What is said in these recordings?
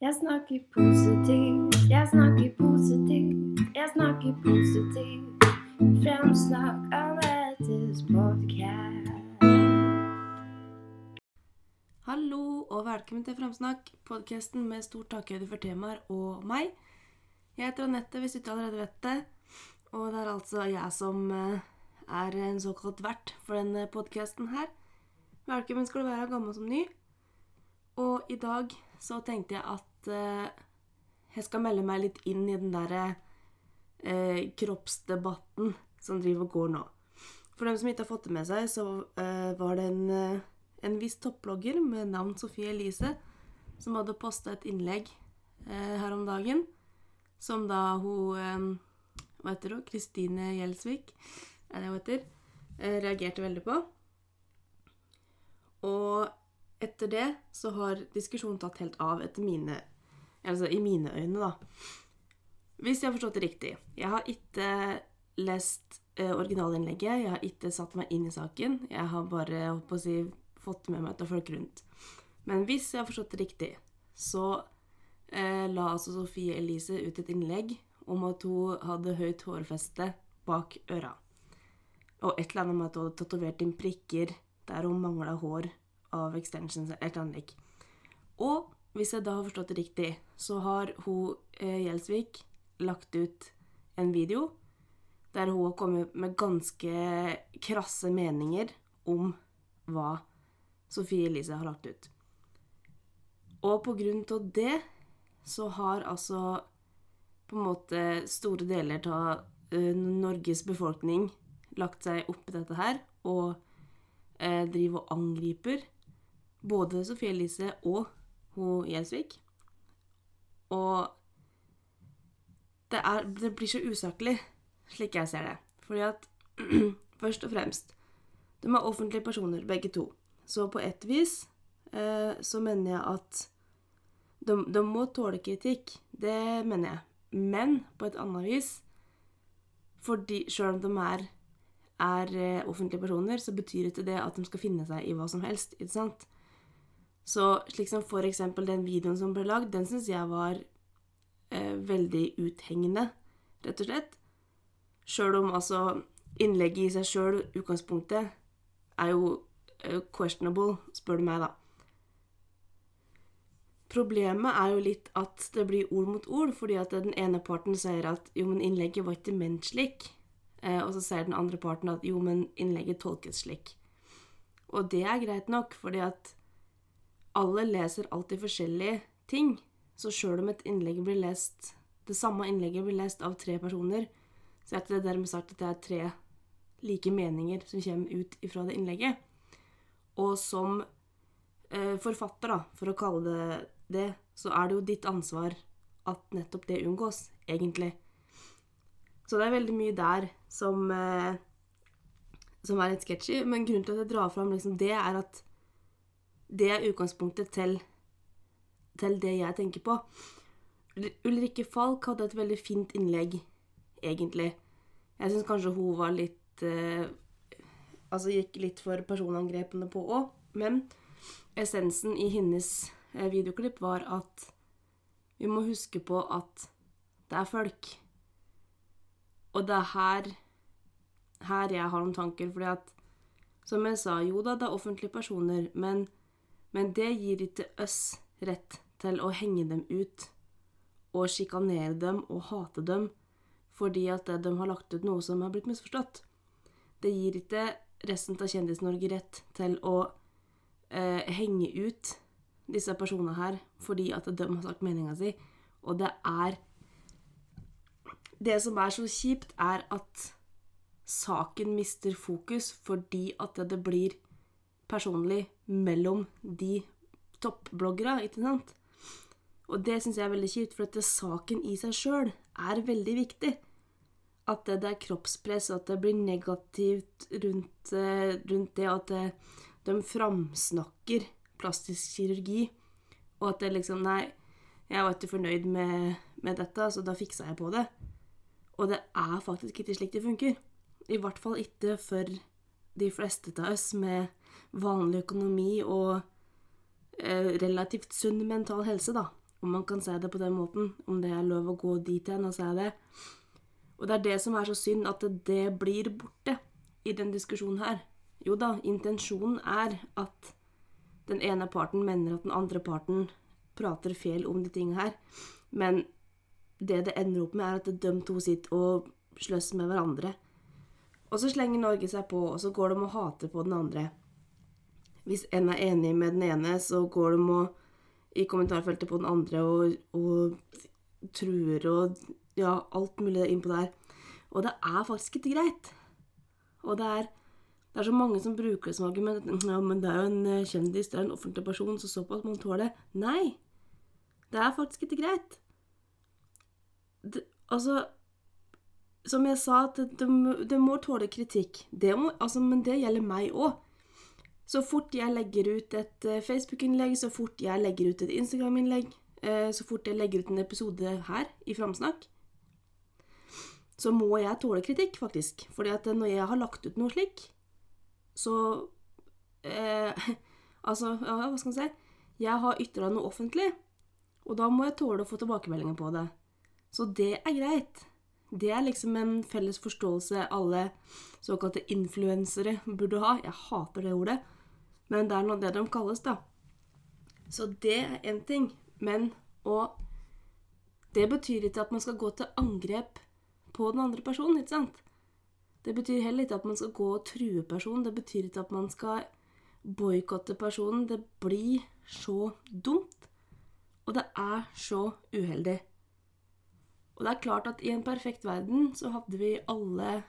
Jeg snakker positivt, jeg snakker positivt, jeg snakker positivt. Fremsnakk Anettes podkast. Hallo og velkommen til Fremsnakk, podkasten med stor takhøyde for temaer og meg. Jeg heter Anette, hvis du ikke allerede vet det. Og det er altså jeg som eh, er en såkalt vert for denne podkasten her. Velkommen skal du være, gammel som ny. Og i dag så tenkte jeg at eh, jeg skal melde meg litt inn i den derre eh, kroppsdebatten som driver og går nå. For dem som ikke har fått det med seg, så eh, var det en, en viss topplogger med navn Sofie Elise som hadde posta et innlegg her om dagen, som da hun Hva heter hun? Kristine Gjelsvik, er det hun heter? Reagerte veldig på. Og etter det så har diskusjonen tatt helt av etter mine Altså i mine øyne, da. Hvis jeg har forstått det riktig. Jeg har ikke lest uh, originalinnlegget, jeg har ikke satt meg inn i saken. Jeg har bare å si, fått med meg til folk rundt. Men hvis jeg har forstått det riktig, så uh, la altså Sofie Elise ut et innlegg om at hun hadde høyt hårfeste bak øra. Og et eller annet med at hun hadde tatovert inn prikker der hun mangla hår av extensions, et eller annet anlegg. Og hvis jeg da har forstått det riktig, så har hun eh, Gjelsvik lagt ut en video der hun har kommet med ganske krasse meninger om hva Sofie Elise har lagt ut. Og på grunn av det så har altså på en måte store deler av eh, Norges befolkning lagt seg oppi dette her og eh, driver og angriper både Sofie Elise og hun Gjelsvik. Og det, er, det blir så usaklig, slik jeg ser det. Fordi at først og fremst De er offentlige personer, begge to. Så på ett vis eh, så mener jeg at de, de må tåle kritikk. Det mener jeg. Men på et annet vis fordi Sjøl om de er, er eh, offentlige personer, så betyr ikke det at de skal finne seg i hva som helst. ikke sant? Så slik som for eksempel den videoen som ble lagd, den syns jeg var eh, veldig uthengende, rett og slett. Sjøl om altså innlegget i seg sjøl, utgangspunktet, er jo eh, questionable, spør du meg, da. Problemet er jo litt at det blir ord mot ord, fordi at den ene parten sier at jo, men innlegget var ikke ment slik. Eh, og så sier den andre parten at jo, men innlegget tolkes slik. Og det er greit nok, fordi at alle leser alltid forskjellige ting. Så sjøl om et innlegg blir lest Det samme innlegget blir lest av tre personer, så er det dermed sagt at det er tre like meninger som kommer ut ifra det innlegget. Og som eh, forfatter, da, for å kalle det det, så er det jo ditt ansvar at nettopp det unngås, egentlig. Så det er veldig mye der som, eh, som er litt sketchy. Men grunnen til at jeg drar fram liksom det, er at det er utgangspunktet til, til det jeg tenker på. Ulrikke Falk hadde et veldig fint innlegg, egentlig. Jeg syns kanskje hun var litt eh, Altså gikk litt for personangrepene på òg, men essensen i hennes eh, videoklipp var at vi må huske på at det er folk. Og det er her, her jeg har noen tanker, fordi at som jeg sa, jo da, det er offentlige personer, men, men det gir ikke oss rett til å henge dem ut og sjikanere dem og hate dem fordi at de har lagt ut noe som har blitt misforstått. Det gir ikke resten av Kjendis-Norge rett til å eh, henge ut disse personene her fordi at de har sagt meninga si. Og det er Det som er så kjipt, er at saken mister fokus fordi at det blir personlig mellom de toppbloggere, ikke sant? Og det syns jeg er veldig kjipt, for at saken i seg sjøl er veldig viktig. At det, det er kroppspress, og at det blir negativt rundt, eh, rundt det, at det, de framsnakker plastisk kirurgi, og at det liksom Nei, jeg var ikke fornøyd med, med dette, så da fiksa jeg på det. Og det er faktisk ikke slik det funker. I hvert fall ikke for de fleste av oss med vanlig økonomi og eh, relativt sunn mental helse, da. om man kan si det på den måten. Om det er lov å gå dit hen og si det. Og det er det som er så synd, at det blir borte i den diskusjonen her. Jo da, intensjonen er at den ene parten mener at den andre parten prater feil om de tingene her. Men det det ender opp med, er at de to sitter og slåss med hverandre. Og så slenger Norge seg på, og så går de og hater på den andre. Hvis en er enig med den ene, så går de og i kommentarfeltet på den andre og, og truer og ja, alt mulig innpå der. Og det er faktisk ikke greit. Og det er, det er så mange som bruker det som argument. Ja, men det er jo en eh, kjendis, det er en offentlig person, så såpass man tåler det. Nei! Det er faktisk ikke greit. Det, altså Som jeg sa, det, det, det må tåle kritikk. Må, altså, men det gjelder meg òg. Så fort jeg legger ut et eh, Facebook-innlegg, så fort jeg legger ut et Instagram-innlegg, eh, så fort jeg legger ut en episode her i Framsnakk, så må jeg tåle kritikk, faktisk. Fordi at når jeg har lagt ut noe slik, så eh, Altså, ja, hva skal man si? Jeg har ytra noe offentlig, og da må jeg tåle å få tilbakemeldinger på det. Så det er greit. Det er liksom en felles forståelse alle såkalte influensere burde ha. Jeg hater det ordet, men det er nå det de kalles, da. Så det er én ting. Men og Det betyr ikke at man skal gå til angrep på den andre personen, ikke sant? Det betyr heller ikke at man skal gå og true personen. Det betyr ikke at man skal boikotte personen. Det blir så dumt. Og det er så uheldig. Og det er klart at i en perfekt verden så hadde vi alle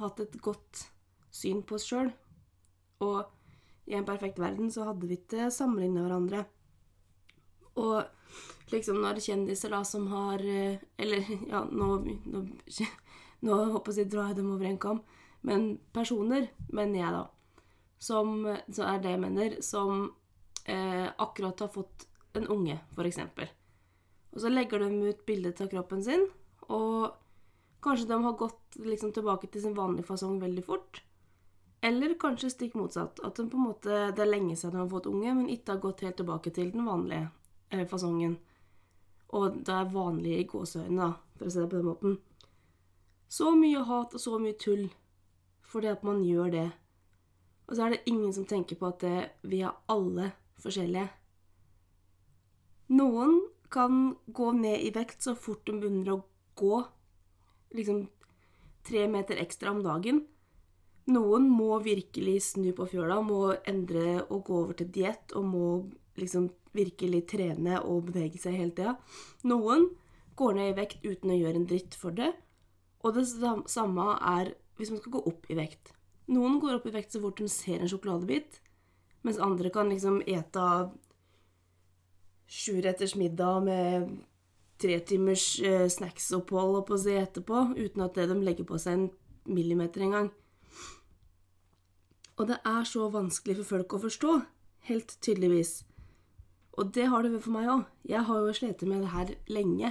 hatt et godt syn på oss sjøl. Og i en perfekt verden så hadde vi ikke sammenligna hverandre. Og liksom når kjendiser da som har eh, Eller ja, nå, nå, nå håper jeg å drar jeg dem over en kam. Men personer, mener jeg da, som så er det jeg mener, som eh, akkurat har fått en unge, f.eks. Og så legger de ut bilde av kroppen sin, og kanskje de har gått liksom tilbake til sin vanlige fasong veldig fort. Eller kanskje stikk motsatt. At de på en måte, det er lenge siden du har fått unge, men ikke har gått helt tilbake til den vanlige eh, fasongen. Og det er vanlig i gåseøynene, for å si det på den måten. Så mye hat og så mye tull fordi at man gjør det. Og så er det ingen som tenker på at det, vi er alle forskjellige. Noen kan gå ned i vekt så fort de begynner å gå liksom tre meter ekstra om dagen. Noen må virkelig snu på fjøla, må endre og gå over til diett og må liksom virkelig trene og bevege seg hele tida. Noen går ned i vekt uten å gjøre en dritt for det. Og det samme er hvis man skal gå opp i vekt. Noen går opp i vekt så fort de ser en sjokoladebit, mens andre kan liksom ete sjuretters middag med tre timers eh, snacksopphold på seg etterpå, uten at de legger på seg en millimeter engang. Og det er så vanskelig for folk å forstå, helt tydeligvis. Og det har det vært for meg òg. Jeg har jo slitt med det her lenge.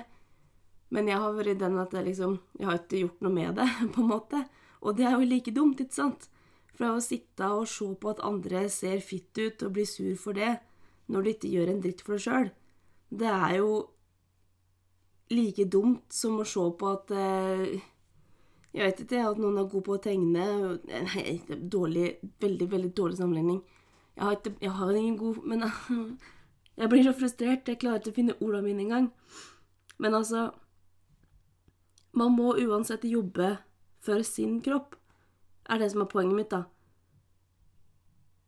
Men jeg har vært den at jeg liksom Jeg har ikke gjort noe med det, på en måte. Og det er jo like dumt, ikke sant? For å sitte og se på at andre ser fitt ut og blir sur for det, når du ikke gjør en dritt for deg sjøl. Det er jo like dumt som å se på at eh, Jeg vet ikke, at noen er god på å tegne Nei, dårlig, veldig, veldig dårlig sammenligning. Jeg har, ikke, jeg har ingen god Men jeg blir så frustrert. Jeg klarer ikke å finne ordene mine engang. Men altså Man må uansett jobbe for sin kropp, er det som er poenget mitt, da.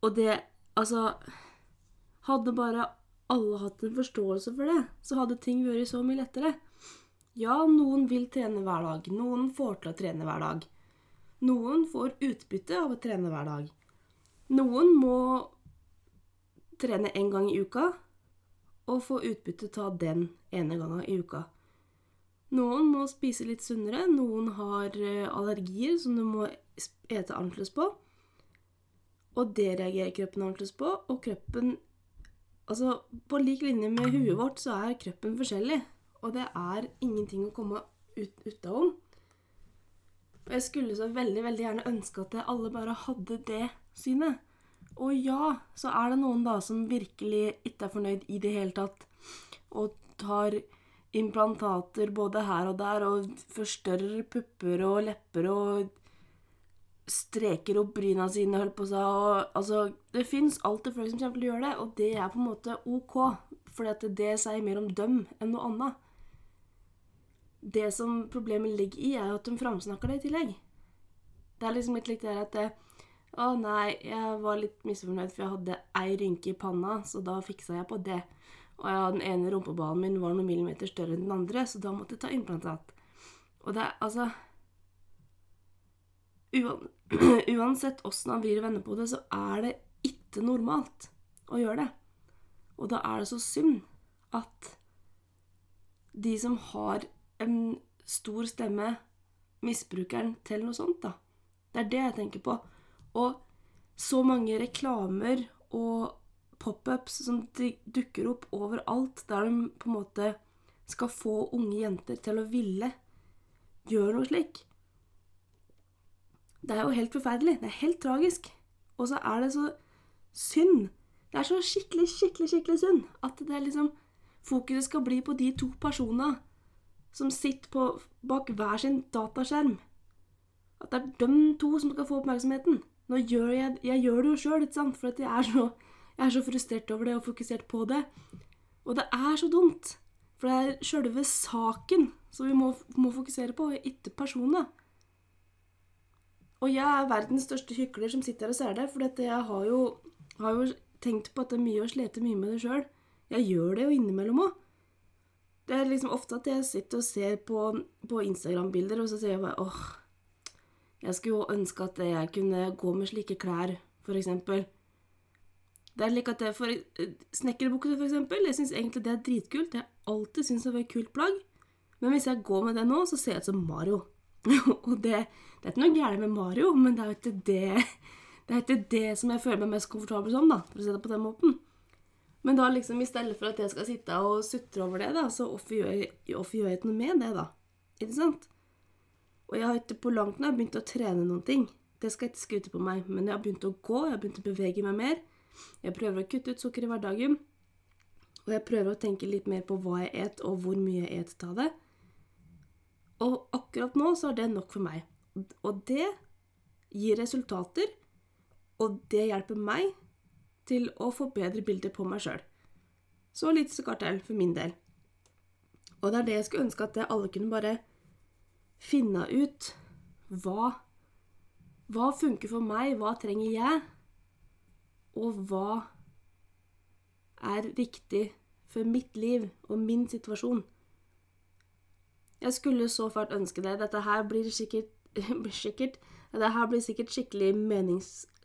Og det Altså Hadde bare alle hatt en forståelse for det, så hadde ting vært så mye lettere. Ja, noen vil trene hver dag. Noen får til å trene hver dag. Noen får utbytte av å trene hver dag. Noen må trene en gang i uka og få utbytte av den ene gangen i uka. Noen må spise litt sunnere, noen har eh, allergier som du må ete annerledes på. Og det reagerer kroppen annerledes på, og kroppen Altså, på lik linje med huet vårt så er kroppen forskjellig, og det er ingenting å komme ut ut av om. Og jeg skulle så veldig, veldig gjerne ønske at alle bare hadde det synet. Og ja, så er det noen da som virkelig ikke er fornøyd i det hele tatt. og tar implantater både her og der og forstørrer pupper og lepper og streker opp bryna sine, holdt på å og altså Det fins alltid folk som kommer til å gjøre det, og det er på en måte OK, for det sier mer om dem enn noe annet. Det som problemet ligger i, er at de framsnakker det i tillegg. Det er liksom litt likt det at det, Å nei, jeg var litt misfornøyd, for jeg hadde ei rynke i panna, så da fiksa jeg på det. Og ja, den ene rumpeballen min var noen millimeter større enn den andre, så da måtte jeg ta implantat. Og det er altså Uansett åssen han vrir og vender på det, så er det ikke normalt å gjøre det. Og da er det så synd at de som har en stor stemme, misbrukeren til noe sånt, da. Det er det jeg tenker på. Og så mange reklamer og pop-ups som dukker opp overalt, der de på en måte skal få unge jenter til å ville gjøre noe slik. Det er jo helt forferdelig. Det er helt tragisk. Og så er det så synd. Det er så skikkelig, skikkelig, skikkelig synd at det er liksom Fokuset skal bli på de to personene som sitter på, bak hver sin dataskjerm. At det er de to som skal få oppmerksomheten. Nå gjør jeg, jeg gjør det jo sjøl, for jeg er, så, jeg er så frustrert over det og fokusert på det. Og det er så dumt. For det er sjølve saken som vi må, må fokusere på, ikke personene. Og jeg er verdens største hykler som sitter her og ser det, for jeg har jo, har jo, tenkt på at det er mye å slete mye med det sjøl. Jeg gjør det jo innimellom òg. Det er liksom ofte at jeg sitter og ser på, på Instagram-bilder, og så sier jeg bare åh, jeg skulle jo ønske at jeg kunne gå med slike klær, eksempel. Det er like at det for eh, Snekkerbukse, eksempel, jeg syns egentlig det er dritkult. Jeg har alltid syntes det var et kult plagg. Men hvis jeg går med det nå, så ser jeg ut som Mario. og det, det, er ikke noe gærent med Mario, men det er jo ikke det det er ikke det som jeg føler meg mest komfortabel som, da, for å si det på den måten. Men da liksom, i stedet for at jeg skal sitte og sutre over det, da, så hvorfor gjør jeg, ikke noe med det, da? Ikke sant? Og jeg har ikke på langt nær begynt å trene noen ting. Det skal jeg ikke skryte på meg, men jeg har begynt å gå, jeg har begynt å bevege meg mer. Jeg prøver å kutte ut sukker i hverdagen. Og jeg prøver å tenke litt mer på hva jeg et, og hvor mye jeg et av det. Og akkurat nå så er det nok for meg. Og det gir resultater, og det hjelper meg til å få bedre bilder på meg sjøl. Så lite så til for min del. Og det er det jeg skulle ønske at alle kunne bare finne ut hva Hva funker for meg? Hva trenger jeg? Og hva er riktig for mitt liv og min situasjon? Jeg skulle så fælt ønske det. Dette her blir sikkert, sikkert Dette her blir sikkert skikkelig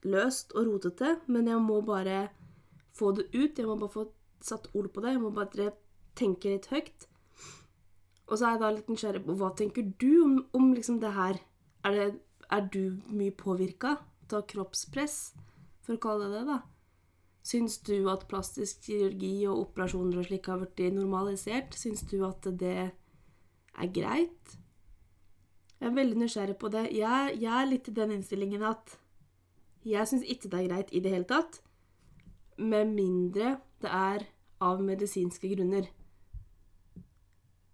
meningsløst og rotete, men jeg må bare få det ut. Jeg må bare få satt ord på det. Jeg må bare tenke litt høyt. Og så er jeg da litt nysgjerrig på hva tenker du om, om liksom det her? Er, det, er du mye påvirka av kroppspress, for å kalle det det, da? Syns du at plastisk kirurgi og operasjoner og slik har blitt normalisert? Syns du at det er greit? Jeg er veldig nysgjerrig på det. Jeg, jeg er litt i den innstillingen at jeg syns ikke det er greit i det hele tatt, med mindre det er av medisinske grunner.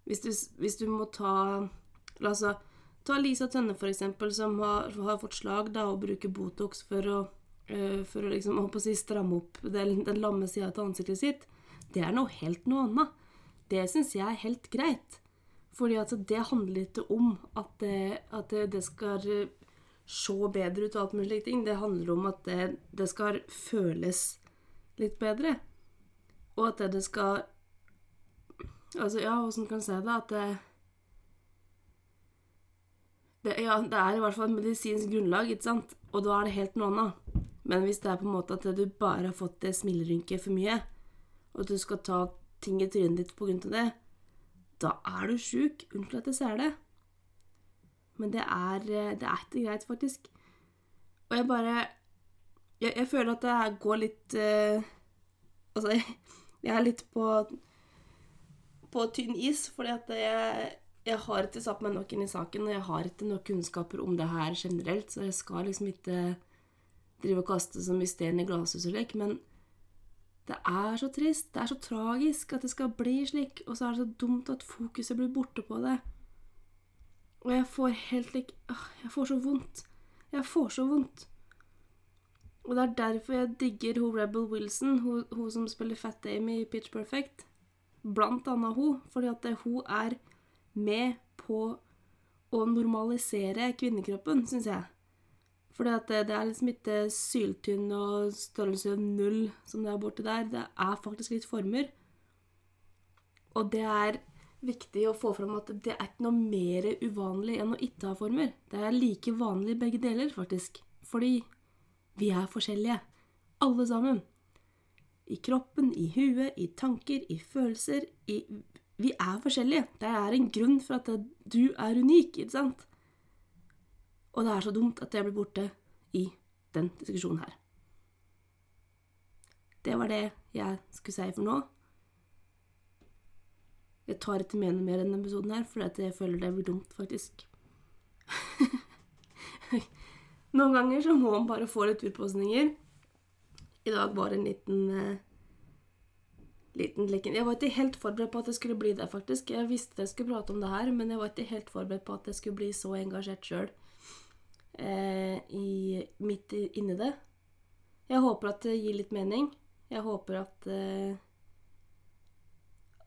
Hvis du, hvis du må ta oss ta Lisa Tønne, for eksempel, som har, har fått slag da, og bruker Botox for å, øh, for å liksom, å si, stramme opp den, den lamme sida av ansiktet sitt. Det er noe helt noe annet. Det syns jeg er helt greit. Fordi altså, det handler ikke om at det, at det, det skal se bedre ut og alt mulig ting. Det handler om at det, det skal føles litt bedre. Og at det skal Altså, ja, åssen kan jeg si det? At det, det, ja, det er i hvert fall et medisinsk grunnlag, ikke sant? Og da er det helt noe annet. Men hvis det er på en måte at du bare har fått det smilerynket for mye, og at du skal ta ting i trynet ditt av det, da er du sjuk. Unnskyld at jeg ser det. Men det er, det er ikke greit, faktisk. Og jeg bare Jeg, jeg føler at det går litt uh, Altså, jeg, jeg er litt på på tynn is, fordi at jeg, jeg har ikke satt meg nok inn i saken, og jeg har ikke nok kunnskaper om det her generelt, så jeg skal liksom ikke drive og kaste så mye stein i glasshus og lek, men Det er så trist, det er så tragisk at det skal bli slik, og så er det så dumt at fokuset blir borte på det. Og jeg får helt lik Jeg får så vondt. Jeg får så vondt. Og det er derfor jeg digger hun Rebel Wilson, hun, hun som spiller Fat Amy i Pitch Perfect. Blant annet hun, fordi at hun er med på å normalisere kvinnekroppen, syns jeg. Fordi at det, det er liksom ikke syltynn og størrelse null som det er borti der. Det er faktisk litt former. Og det er viktig å få fram at det er ikke noe mer uvanlig enn å ikke ha former. Det er like vanlig begge deler, faktisk. Fordi vi er forskjellige. Alle sammen. I kroppen, i huet, i tanker, i følelser. I Vi er forskjellige. Det er en grunn for at du er unik, ikke sant? Og det er så dumt at jeg blir borte i den diskusjonen her. Det var det jeg skulle si for nå. Jeg tar ikke med noe mer enn denne episoden her, for jeg føler det blir dumt, faktisk. Noen ganger så må man bare få litt utpåsninger. I dag var det en liten uh, liten leken. Jeg var ikke helt forberedt på at det skulle bli det, faktisk. Jeg visste jeg skulle prate om det her, men jeg var ikke helt forberedt på at jeg skulle bli så engasjert sjøl eh, midt inni det. Jeg håper at det gir litt mening. Jeg håper at eh,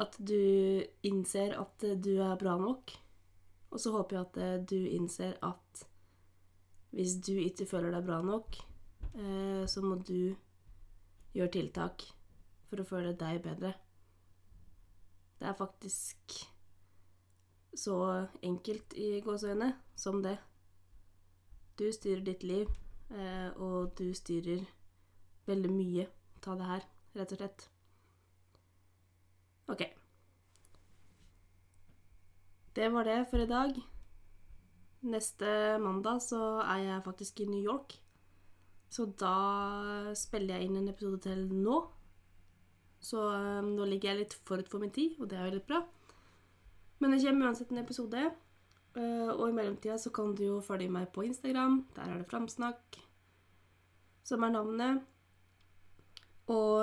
at du innser at du er bra nok. Og så håper jeg at eh, du innser at hvis du ikke føler deg bra nok, eh, så må du gjøre tiltak for å føle deg bedre. Det er faktisk så enkelt i gåseøyne som det. Du styrer ditt liv, eh, og du styrer veldig mye av det her, rett og slett. OK. Det var det for i dag. Neste mandag så er jeg faktisk i New York. Så da spiller jeg inn en episode til nå. Så um, nå ligger jeg litt forut for min tid, og det er jo litt bra. Men det kommer uansett en episode. Uh, og i mellomtida så kan du jo følge meg på Instagram. Der er det Framsnakk som er navnet. Og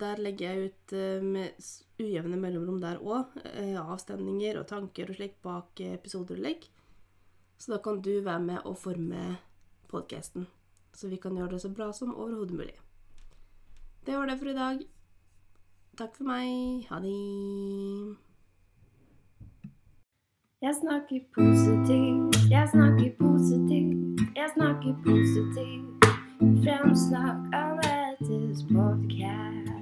der legger jeg ut uh, med ujevne mellomrom der òg. avstemninger og tanker og slikt bak episoder og legg. Så da kan du være med og forme podkasten. Så vi kan gjøre det så bra som overhodet mulig. Det var det for i dag. Takk for meg. Ha det. Jeg snakker positivt, jeg snakker positivt, jeg snakker positivt. Fremsnakk annerledes podcast.